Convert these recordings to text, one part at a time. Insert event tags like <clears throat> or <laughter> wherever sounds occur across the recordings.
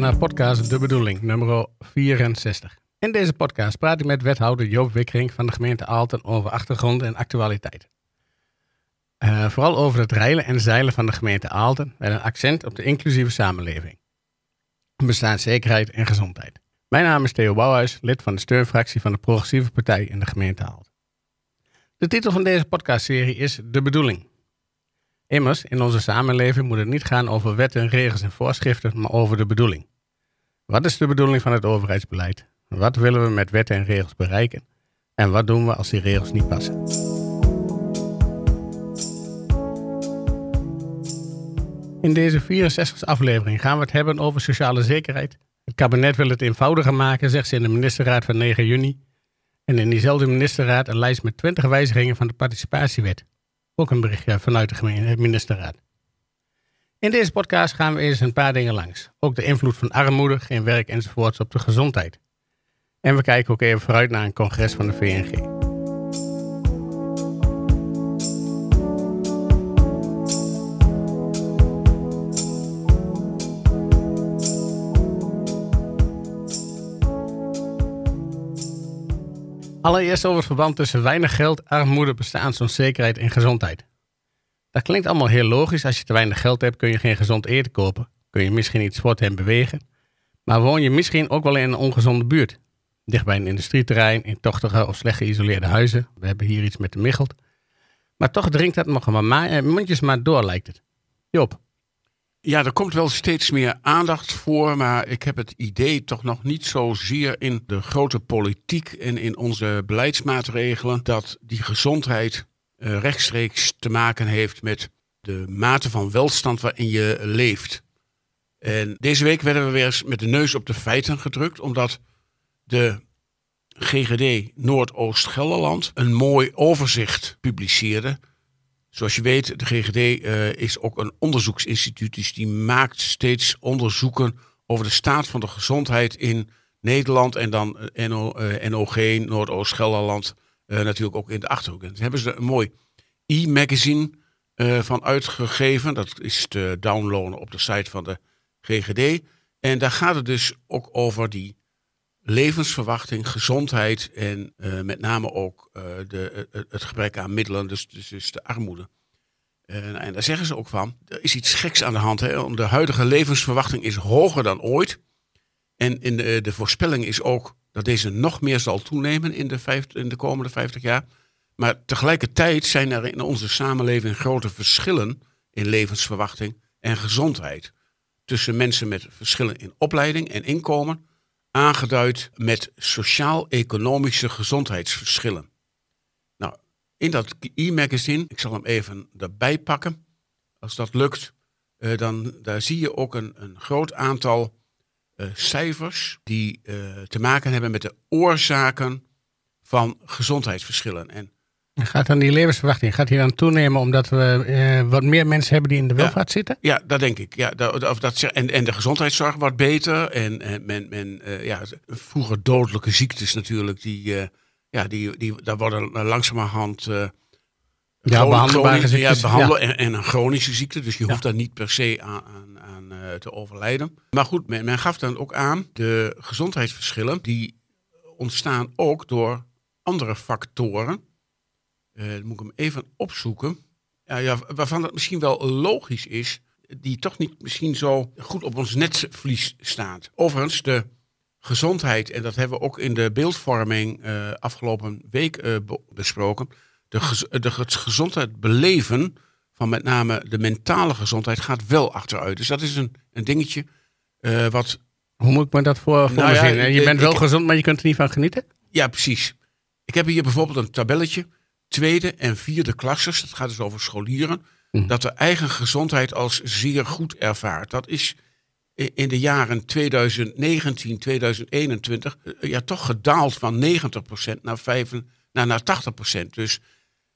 naar podcast De Bedoeling, nummer 64. In deze podcast praat ik met wethouder Joop Wikkering van de gemeente Aalten over achtergrond en actualiteit. Uh, vooral over het reilen en zeilen van de gemeente Aalten met een accent op de inclusieve samenleving. Bestaanszekerheid en gezondheid. Mijn naam is Theo Bouwhuis, lid van de steunfractie van de Progressieve Partij in de gemeente Aalten. De titel van deze podcastserie is De Bedoeling. Immers, in onze samenleving moet het niet gaan over wetten, regels en voorschriften, maar over de bedoeling. Wat is de bedoeling van het overheidsbeleid? Wat willen we met wetten en regels bereiken? En wat doen we als die regels niet passen? In deze 64e aflevering gaan we het hebben over sociale zekerheid. Het kabinet wil het eenvoudiger maken, zegt ze in de ministerraad van 9 juni. En in diezelfde ministerraad een lijst met 20 wijzigingen van de participatiewet. Ook een berichtje vanuit de gemeente, ministerraad. In deze podcast gaan we eens een paar dingen langs. Ook de invloed van armoede, geen werk enzovoorts op de gezondheid. En we kijken ook even vooruit naar een congres van de VNG. Allereerst over het verband tussen weinig geld, armoede, bestaansonzekerheid en gezondheid. Dat klinkt allemaal heel logisch. Als je te weinig geld hebt, kun je geen gezond eten kopen. Kun je misschien niet sporten en bewegen. Maar woon je misschien ook wel in een ongezonde buurt. Dicht bij een industrieterrein, in tochtige of slecht geïsoleerde huizen. We hebben hier iets met de Michelt. Maar toch dringt dat nog maar, eh, mondjes maar door, lijkt het. Joop. Ja, er komt wel steeds meer aandacht voor, maar ik heb het idee toch nog niet zozeer in de grote politiek en in onze beleidsmaatregelen dat die gezondheid uh, rechtstreeks te maken heeft met de mate van welstand waarin je leeft. En deze week werden we weer eens met de neus op de feiten gedrukt, omdat de GGD Noordoost-Gelderland een mooi overzicht publiceerde Zoals je weet, de GGD eh, is ook een onderzoeksinstituut. Dus die maakt steeds onderzoeken over de staat van de gezondheid in Nederland. En dan NO, uh, NOG, Noordoost-Gelderland, uh, natuurlijk ook in de Achterhoek. En daar hebben ze een mooi e-magazine van uitgegeven. Dat is te downloaden op de site van de GGD. En daar gaat het dus ook over die levensverwachting, gezondheid en uh, met name ook uh, de, het gebrek aan middelen, dus, dus, dus de armoede. Uh, en daar zeggen ze ook van, er is iets geks aan de hand. Hè? De huidige levensverwachting is hoger dan ooit. En in de, de voorspelling is ook dat deze nog meer zal toenemen in de, vijf, in de komende 50 jaar. Maar tegelijkertijd zijn er in onze samenleving grote verschillen in levensverwachting en gezondheid. Tussen mensen met verschillen in opleiding en inkomen aangeduid met sociaal-economische gezondheidsverschillen. Nou, in dat e-magazine, ik zal hem even erbij pakken, als dat lukt, uh, dan daar zie je ook een, een groot aantal uh, cijfers die uh, te maken hebben met de oorzaken van gezondheidsverschillen. En Gaat dan die levensverwachting gaat die dan toenemen omdat we uh, wat meer mensen hebben die in de welvaart zitten? Ja, dat denk ik. Ja, dat, of dat, en, en de gezondheidszorg wordt beter. En, en men, men uh, ja, vroeger dodelijke ziektes natuurlijk, die, uh, ja, die, die, daar worden langzamerhand uh, ja, behandelbare ziektes. Ja, behandelen en, en, een chronische ziekte. Dus je hoeft daar niet per se aan, aan, aan te overlijden. Maar goed, men, men gaf dan ook aan, de gezondheidsverschillen, die ontstaan ook door andere factoren uh, moet ik hem even opzoeken. Ja, ja, waarvan het misschien wel logisch is, die toch niet misschien zo goed op ons netvlies staat. Overigens, de gezondheid, en dat hebben we ook in de beeldvorming uh, afgelopen week uh, besproken. De, gez de gezondheid beleven van met name de mentale gezondheid gaat wel achteruit. Dus dat is een, een dingetje wat. Hoe moet ik me dat voor, voor nou ja? Je bent wel ik, gezond, maar je kunt er niet van genieten? Ja, precies. Ik heb hier bijvoorbeeld een tabelletje tweede en vierde klassers, dat gaat dus over scholieren, mm. dat de eigen gezondheid als zeer goed ervaart. Dat is in de jaren 2019, 2021 eh, ja, toch gedaald van 90% naar, 5, naar, naar 80%. Dus 80%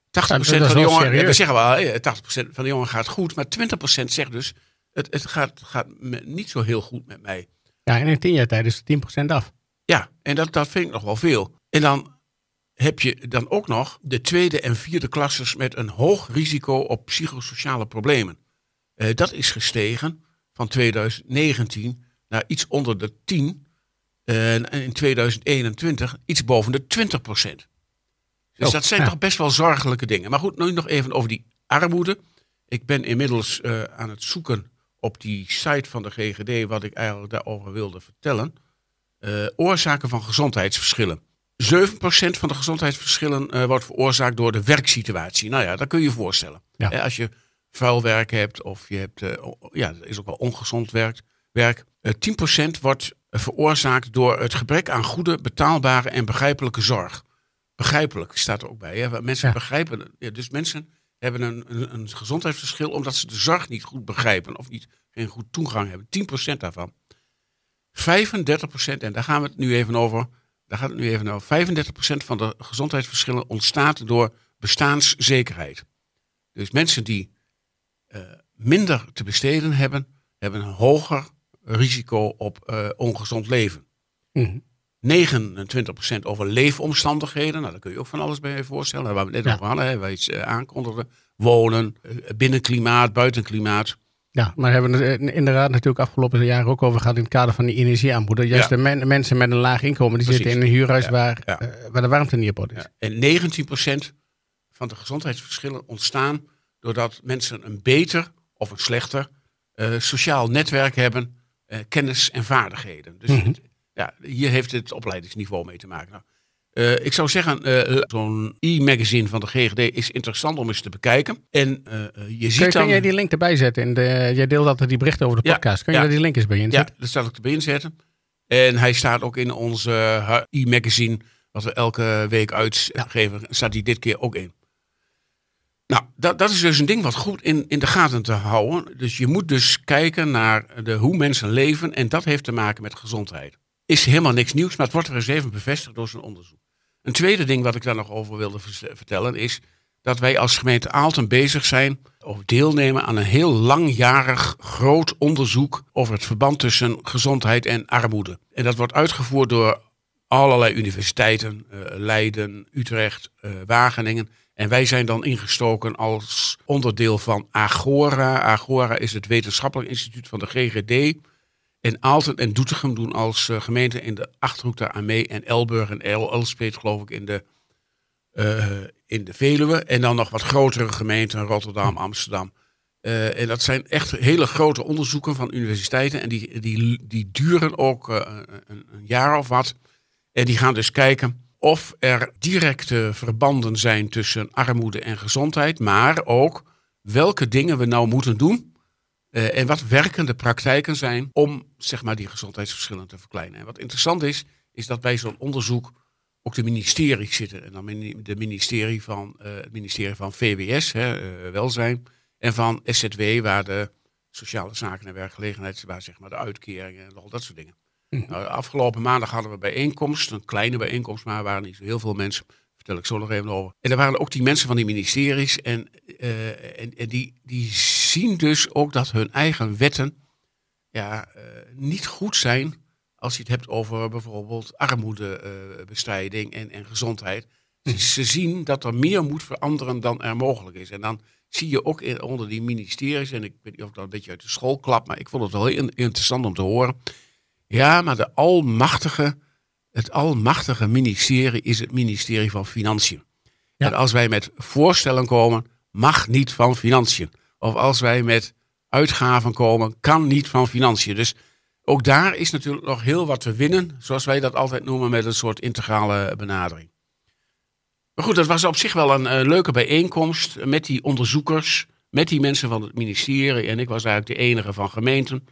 van de jongen, we zeggen wel, 80% van de jongen gaat goed, maar 20% zegt dus, het, het gaat, gaat niet zo heel goed met mij. Ja, en in 10 jaar tijd is het 10% af. Ja, en dat, dat vind ik nog wel veel. En dan heb je dan ook nog de tweede en vierde klassers met een hoog risico op psychosociale problemen. Uh, dat is gestegen van 2019 naar iets onder de 10. En in 2021 iets boven de 20 procent. Dus Oh, dat zijn ja. toch best wel zorgelijke dingen. Maar goed, nu nog even over die armoede. Ik ben inmiddels eh, aan het zoeken op die site van de GGD wat ik eigenlijk daarover wilde vertellen. Eh, oorzaken van gezondheidsverschillen. 7% van de gezondheidsverschillen eh, wordt veroorzaakt door de werksituatie. Nou ja, dat kun je je voorstellen. Ja. Als je vuil werk hebt of je hebt, eh, ja, dat is ook wel ongezond werk. werk. Eh, 10% wordt eh, veroorzaakt door het gebrek aan goede, betaalbare en begrijpelijke zorg. Begrijpelijk staat er ook bij. Hè? Mensen Ja. begrijpen, ja, dus mensen hebben een, een, een gezondheidsverschil omdat ze de zorg niet goed begrijpen of niet geen goed toegang hebben. 10% daarvan. 35%, en daar gaan we het nu even over. Daar gaat het nu even over. 35% van de gezondheidsverschillen ontstaat door bestaanszekerheid. Dus mensen die eh, minder te besteden hebben, hebben een hoger risico op eh, ongezond leven. Mhm. 29% over leefomstandigheden. Nou, daar kun je ook van alles bij je voorstellen. Waar we het net Ja. over hadden, hè, waar iets eh, aankondigden. Wonen, binnenklimaat, buitenklimaat. Ja, maar hebben we het eh, inderdaad natuurlijk afgelopen jaren ook over gehad in het kader van die energieaanboden. Juist Ja. de men- mensen met een laag inkomen, die Precies. zitten in een huurhuis Ja, Waar, ja. eh, waar de warmte niet op orde is. Ja. En 19% van de gezondheidsverschillen ontstaan doordat mensen een beter of een slechter eh, sociaal netwerk hebben, kennis en vaardigheden. Dus Mhm. het- ja, hier heeft het opleidingsniveau mee te maken. Nou, eh, ik zou zeggen, eh, zo'n e-magazine van de GGD is interessant om eens te bekijken. En eh, je ziet Kun, dan... kun jij die link erbij zetten? In de, jij deelt altijd die berichten over de Ja, podcast. Kun je ja. daar die link eens bij Ja, inzetten? dat zal ik erbij inzetten. En hij staat ook in onze e-magazine, wat we elke week uitgeven, staat hij dit keer ook in. Nou, dat, dat is dus een ding wat goed in, in de gaten te houden. Dus je moet dus kijken naar de, hoe mensen leven en dat heeft te maken met gezondheid. Is helemaal niks nieuws, maar het wordt er eens even bevestigd door zijn onderzoek. Een tweede ding wat ik daar nog over wilde vertellen is dat wij als gemeente Aalten bezig zijn of deelnemen aan een heel langjarig groot onderzoek over het verband tussen gezondheid en armoede. En dat wordt uitgevoerd door allerlei universiteiten, eh, Leiden, Utrecht, eh, Wageningen. En wij zijn dan ingestoken als onderdeel van Agora. Agora is het wetenschappelijk instituut van de GGD. En Aalten en Doetinchem doen als eh, gemeente in de Achterhoek daar aan mee. En Elburg en El geloof ik in de, eh, in de Veluwe. En dan nog wat grotere gemeenten, Rotterdam, Amsterdam. Eh, en dat zijn echt hele grote onderzoeken van universiteiten. En die, die, die duren ook een, een jaar of wat. En die gaan dus kijken of er directe verbanden zijn tussen armoede en gezondheid. Maar ook welke dingen we nou moeten doen. Eh, en wat werkende praktijken zijn om zeg maar, die gezondheidsverschillen te verkleinen. En wat interessant is, is dat bij zo'n onderzoek ook de ministeries zitten. En dan de ministerie van, eh, het ministerie van VWS, hè, eh, welzijn. En van SZW, waar de sociale zaken en werkgelegenheid, waar zeg maar de uitkeringen en al dat soort dingen. Mhm. Nou, afgelopen maandag hadden we bijeenkomst, een kleine bijeenkomst, maar er waren niet zo heel veel mensen. Vertel ik zo nog even over. En er waren ook die mensen van die ministeries en, en, en die, die zien dus ook dat hun eigen wetten ja, eh, niet goed zijn als je het hebt over bijvoorbeeld armoedebestrijding en, en gezondheid. Ze, ze zien dat er meer moet veranderen dan er mogelijk is. En dan zie je ook in, onder die ministeries, en ik weet niet of ik dat een beetje uit de school klap, maar ik vond het wel heel in- interessant om te horen. Ja, maar de almachtige, het almachtige ministerie is het ministerie van Financiën. Ja. En als wij met voorstellen komen, mag niet van Financiën. Of als wij met uitgaven komen, kan niet van Financiën. Dus ook daar is natuurlijk nog heel wat te winnen, zoals wij dat altijd noemen, met een soort integrale benadering. Maar goed, dat was op zich wel een eh, leuke bijeenkomst met die onderzoekers, met die mensen van het ministerie. En ik was eigenlijk de enige van gemeenten.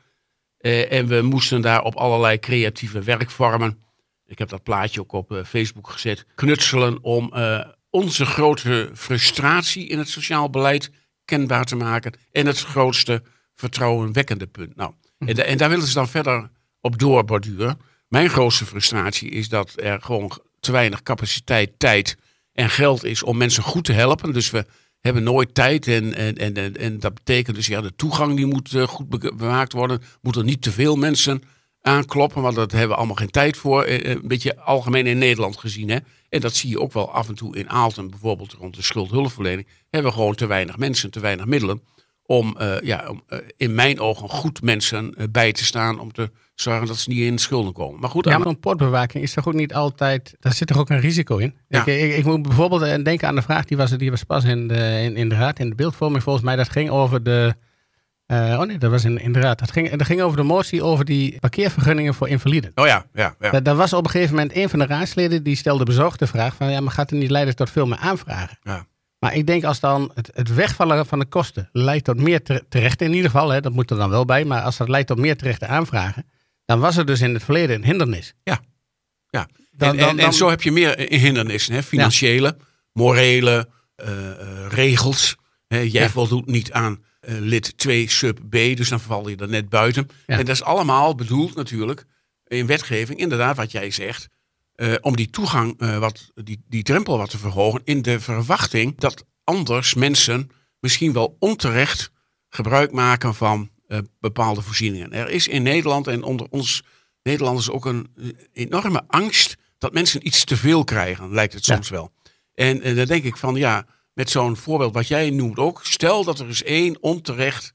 Eh, en we moesten daar op allerlei creatieve werkvormen, ik heb dat plaatje ook op eh, Facebook gezet, knutselen om onze grote frustratie in het sociaal beleid kenbaar te maken. En het grootste vertrouwenwekkende punt. Nou, en, da- en daar willen ze dan verder op doorborduren. Mijn grootste frustratie is dat er gewoon te weinig capaciteit, tijd en geld is om mensen goed te helpen. Dus we hebben nooit tijd en, en, en, en, dat betekent dus ja, de toegang die moet eh, goed be- bewaakt worden. Moeten niet te veel mensen aankloppen, want daar hebben we allemaal geen tijd voor. Eh, eh, Een beetje algemeen in Nederland gezien. Hè? En dat zie je ook wel af en toe in Aalten, bijvoorbeeld rond de schuldhulpverlening. Hebben we gewoon te weinig mensen, te weinig middelen om, uh, ja, om uh, in mijn ogen goed mensen uh, bij te staan om te zorgen dat ze niet in schulden komen. Maar goed, ja, maar een portbewaking is toch ook niet altijd, daar zit toch ook een risico in? Ja. Ik, ik, ik, moet bijvoorbeeld denken aan de vraag, die was, die was pas in de, in, in de raad, in de beeldvorming volgens mij, dat ging over de, oh nee, dat was in, in de raad, dat ging, dat ging over de motie over die parkeervergunningen voor invaliden. Oh ja, ja. ja. Dat, dat was op een gegeven moment een van de raadsleden, die stelde bezorgd de vraag van, ja, maar gaat het niet leiden tot veel meer aanvragen? Ja. Maar ik denk als dan het, het, wegvallen van de kosten leidt tot meer terechte in ieder geval, hè, dat moet er dan wel bij, maar als dat leidt tot meer terechte aanvragen, dan was er dus in het verleden een hindernis. Ja, ja. Dan- en, dan- en, en dan- zo heb je meer eh, hindernissen, hè? financiële, morele, eh, eh, regels. Hè? Jij Ja. voldoet niet aan eh, lid 2 sub B, dus dan val je er net buiten. Ja. En dat is allemaal bedoeld natuurlijk in wetgeving, inderdaad wat jij zegt, eh, om die toegang, eh, wat, die, die drempel wat te verhogen, in de verwachting dat anders mensen misschien wel onterecht gebruik maken van eh, bepaalde voorzieningen. Er is in Nederland en onder ons Nederlanders ook een eh, enorme angst dat mensen iets te veel krijgen, lijkt het Ja. soms wel. En, en dan denk ik van ja, met zo'n voorbeeld wat jij noemt ook, stel dat er eens één onterecht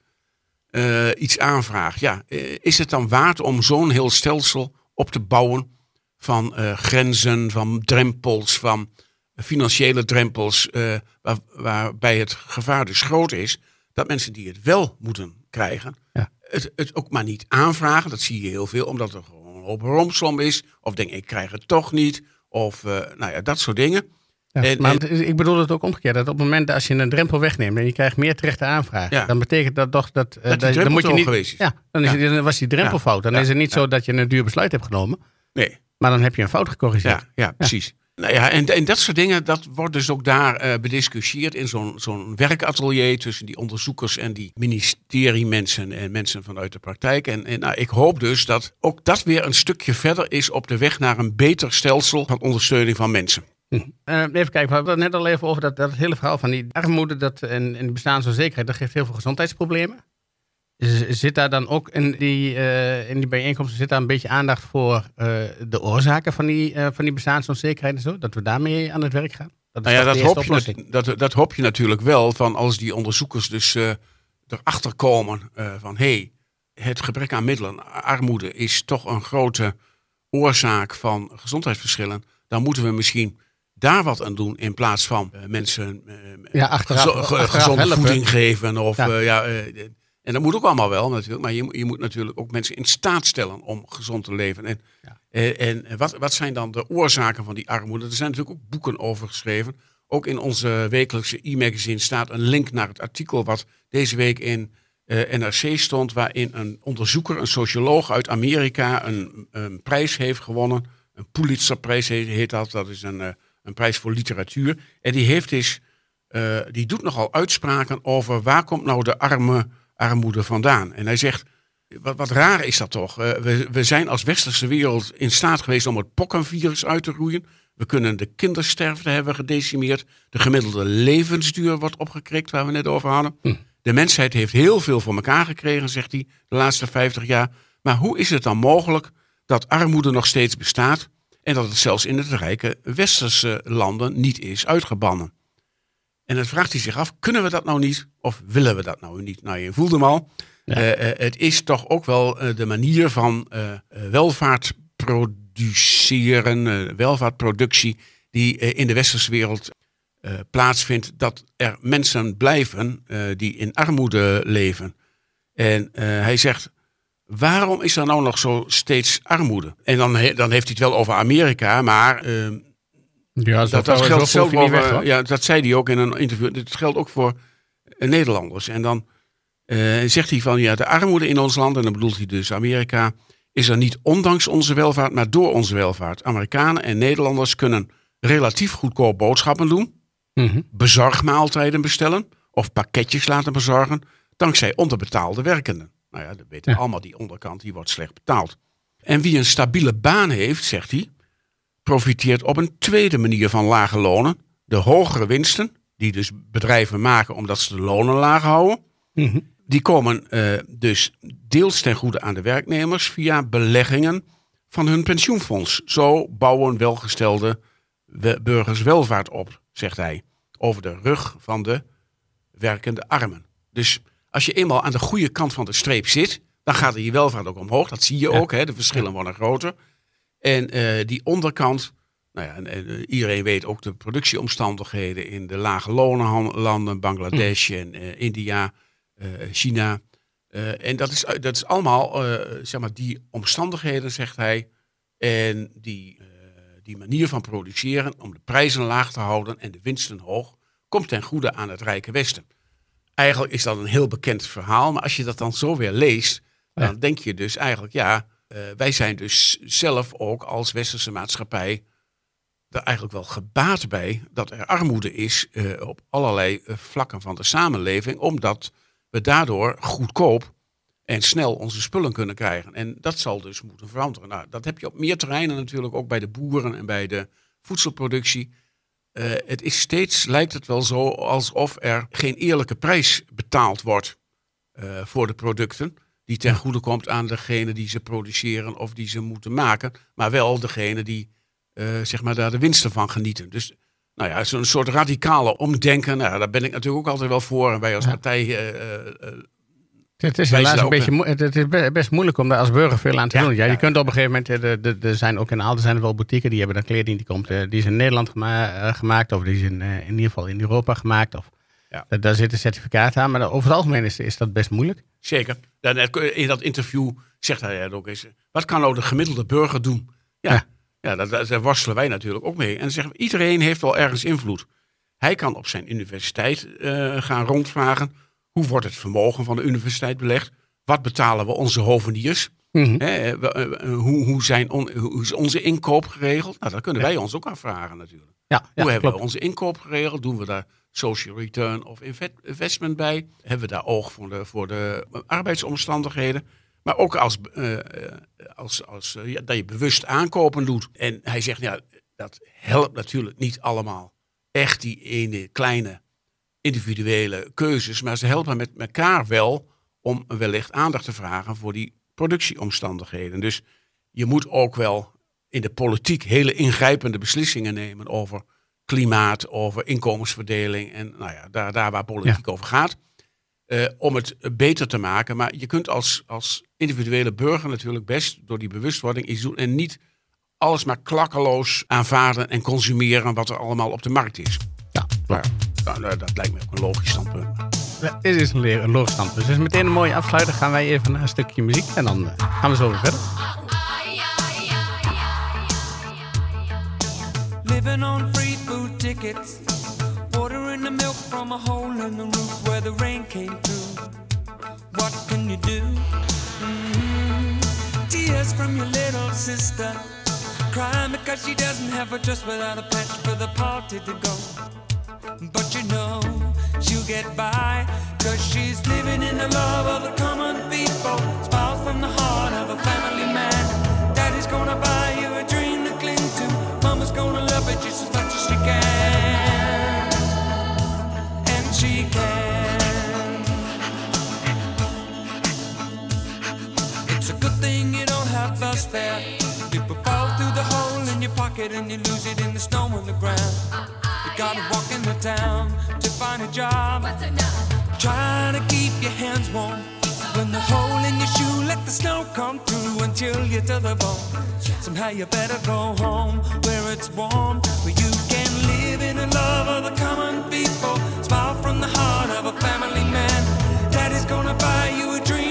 eh, iets aanvraagt. Ja, eh, is het dan waard om zo'n heel stelsel op te bouwen van eh, grenzen, van drempels, van financiële drempels, waar, waarbij het gevaar dus groot is dat mensen die het wel moeten krijgen, Ja. het, het ook maar niet aanvragen. Dat zie je heel veel, omdat er gewoon een hoop rompslomp is. Of denk ik krijg het toch niet. Of nou ja, dat soort dingen. Ja, En- maar en- ik bedoel het ook omgekeerd. Dat op het moment dat als je een drempel wegneemt en je krijgt meer terechte aanvragen, Ja. dan betekent dat toch dat, eh, die dan drempel moet je niet. geweest is. Ja, dan, is dan was die drempel fout. Dan is het niet zo dat je een duur besluit hebt genomen, Nee, maar dan heb je een fout gecorrigeerd. ja, ja precies. Nou ja, en, en dat soort dingen, dat wordt dus ook daar eh, bediscussieerd in zo'n zo'n werkatelier tussen die onderzoekers en die ministeriemensen en mensen vanuit de praktijk. En, en nou, ik hoop dus dat ook dat weer een stukje verder is op de weg naar een beter stelsel van ondersteuning van mensen. Eh, even kijken, we hadden het net al even over dat, dat hele verhaal van die armoede dat, en, en die bestaansonzekerheid. Dat geeft heel veel gezondheidsproblemen. Z- Zit daar dan ook in die, eh, in die bijeenkomsten zit daar een beetje aandacht voor eh, de oorzaken van die, van die bestaansonzekerheid en zo? Dat we daarmee aan het werk gaan? Dat Nou ja, dat hoop, je, dat, dat hoop je natuurlijk wel van als die onderzoekers dus erachter komen van hé, hey, het gebrek aan middelen, armoede is toch een grote oorzaak van gezondheidsverschillen. Dan moeten we misschien daar wat aan doen in plaats van eh, mensen eh, Ja, achteraf, gezo- ge- achteraf gezonde helpen. voeding geven. Of, Ja. eh, en dat moet ook allemaal wel natuurlijk, maar je, moet- je moet natuurlijk ook mensen in staat stellen om gezond te leven. En, Ja. eh, en wat, wat zijn dan de oorzaken van die armoede? Er zijn natuurlijk ook boeken over geschreven. Ook in onze wekelijkse e-magazine staat een link naar het artikel wat deze week in eh, NRC stond, waarin een onderzoeker, een socioloog uit Amerika, een, een prijs heeft gewonnen. Een Pulitzerprijs heet, heet dat. Dat is een, eh, een prijs voor literatuur. En die heeft dus, eh, die doet nogal uitspraken over waar komt nou de arme armoede vandaan. En hij zegt, wat, wat raar is dat toch? Eh, we, we zijn als westerse wereld in staat geweest om het pokkenvirus uit te roeien. We kunnen de kindersterfte hebben gedecimeerd. De gemiddelde levensduur wordt opgekrikt, waar we net over hadden. Hm. De mensheid heeft heel veel voor elkaar gekregen, zegt hij, de laatste 50 jaar. Maar hoe is het dan mogelijk dat armoede nog steeds bestaat en dat het zelfs in het rijke westerse landen niet is uitgebannen? En dan vraagt hij zich af, kunnen we dat nou niet of willen we dat nou niet? Nou, je voelde hem al. Ja. Eh, eh, het is toch ook wel eh, de manier van welvaart produceren, welvaartproductie, die in de westerse wereld plaatsvindt, dat er mensen blijven die in armoede leven. En hij zegt, waarom is er nou nog zo steeds armoede? En dan, he- dan heeft hij het wel over Amerika, maar eh, Ja, dat, dat geldt zelf over, ja, dat zei hij ook in een interview. Dit geldt ook voor eh, Nederlanders. En dan eh, zegt hij van ja, de armoede in ons land, en dan bedoelt hij dus Amerika, is er niet ondanks onze welvaart, maar door onze welvaart. Amerikanen en Nederlanders kunnen relatief goedkoop boodschappen doen, Mhm. bezorgmaaltijden bestellen of pakketjes laten bezorgen, dankzij onderbetaalde werkenden. Nou ja, dat weten Ja. allemaal, die onderkant die wordt slecht betaald. En wie een stabiele baan heeft, zegt hij, profiteert op een tweede manier van lage lonen. De hogere winsten, die dus bedrijven maken omdat ze de lonen laag houden, Mhm. die komen eh, dus deels ten goede aan de werknemers via beleggingen van hun pensioenfonds. Zo bouwen welgestelde we- burgers welvaart op, zegt hij, over de rug van de werkende armen. Dus Als je eenmaal aan de goede kant van de streep zit, dan gaat je welvaart ook omhoog. Dat zie je Ja. ook, hè? de verschillen worden groter. En eh, die onderkant, nou ja, en, en, eh, iedereen weet ook de productieomstandigheden in de lage lonenlanden, Bangladesh en eh, India, China. En dat is, dat is allemaal, zeg maar, die omstandigheden, zegt hij. En die, die manier van produceren om de prijzen laag te houden en de winsten hoog, komt ten goede aan het Rijke Westen. Eigenlijk is dat een heel bekend verhaal, maar als je dat dan zo weer leest, dan denk je dus eigenlijk, ja, eh, wij zijn dus zelf ook als westerse maatschappij er eigenlijk wel gebaat bij dat er armoede is eh, op allerlei eh, vlakken van de samenleving, omdat we daardoor goedkoop en snel onze spullen kunnen krijgen. En dat zal dus moeten veranderen. Nou, dat heb je op meer terreinen natuurlijk, ook bij de boeren en bij de voedselproductie. Eh, het is steeds, lijkt het wel zo, alsof er geen eerlijke prijs betaald wordt eh, voor de producten. Die ten goede komt aan degene die ze produceren of die ze moeten maken. Maar wel degene die eh, zeg maar daar de winsten van genieten. Dus nou ja, zo'n soort radicale omdenken. Nou, daar ben ik natuurlijk ook altijd wel voor. En wij als partij Het is helaas een beetje, het is be- best moeilijk om daar als burger veel aan te Ja, doen. Ja, ja. je kunt op een gegeven moment, eh, de- de- de- er zijn ook in Aalten zijn er wel boutiques die hebben dan kleding die komt, eh, die is in Nederland gema- eh, gemaakt of die is in, in ieder geval in Europa gemaakt. Of, Ja. daar zit een certificaat aan, maar over het algemeen is, is dat best moeilijk. Zeker. In dat interview zegt hij het ook eens. Wat kan nou de gemiddelde burger doen? Ja, Ja. dat- daar worstelen wij natuurlijk ook mee. En dan zeggen we, iedereen heeft wel ergens invloed. Hij kan op zijn universiteit gaan rondvragen. Hoe wordt het vermogen van de universiteit belegd? Wat betalen we onze hoveniers? Mhm. Hè, eh, eh, hoe, hoe, zijn on- hoe is onze inkoop geregeld? Nou, dat kunnen wij ons ook afvragen natuurlijk. Ja, Hoe ja hebben klopt. we onze inkoop geregeld? Doen we daar social return of inve- investment bij? Hebben we daar oog voor de, voor de arbeidsomstandigheden? Maar ook als, eh, als, als ja, dat je bewust aankopen doet. En hij zegt, ja, dat helpt natuurlijk niet allemaal. Echt die ene kleine individuele keuzes. Maar ze helpen met elkaar wel om wellicht aandacht te vragen voor die productieomstandigheden. Dus je moet ook wel in de politiek hele ingrijpende beslissingen nemen over klimaat, over inkomensverdeling en nou ja, daar, daar waar politiek over gaat. eh, om het beter te maken. Maar je kunt als, als individuele burger natuurlijk best door die bewustwording iets doen en niet alles maar klakkeloos aanvaarden en consumeren wat er allemaal op de markt is. Ja, Maar, nou, dat lijkt me ook een logisch standpunt. Ja, Dit is een, leer- een logisch standpunt. Dus meteen een mooie afsluiter. Gaan wij even naar een stukje muziek en dan eh, gaan we zo weer verder. Living on free food tickets. Ordering the milk from a hole in the roof where the rain came through. What can you do? Mhm. Tears from your little sister. Crying because she doesn't have a dress without a patch for the party to go. But you know she'll get by Cause she's living in the love of the common people. Smiles from the heart of a family man. Daddy's gonna buy you a dream to cling to. Mama's gonna love it just as much as she can. And she can. It's a good thing you don't have the spare. People fall through the hole in your pocket And you lose it in the snow on the ground gotta walk in the town to find a job. Trying to keep your hands warm. When the hole in your shoe, let the snow come through until you're to the bone. Somehow you better go home where it's warm, where you can live in the love of the common people. Smile from the heart of a family man. Daddy's gonna buy you a dream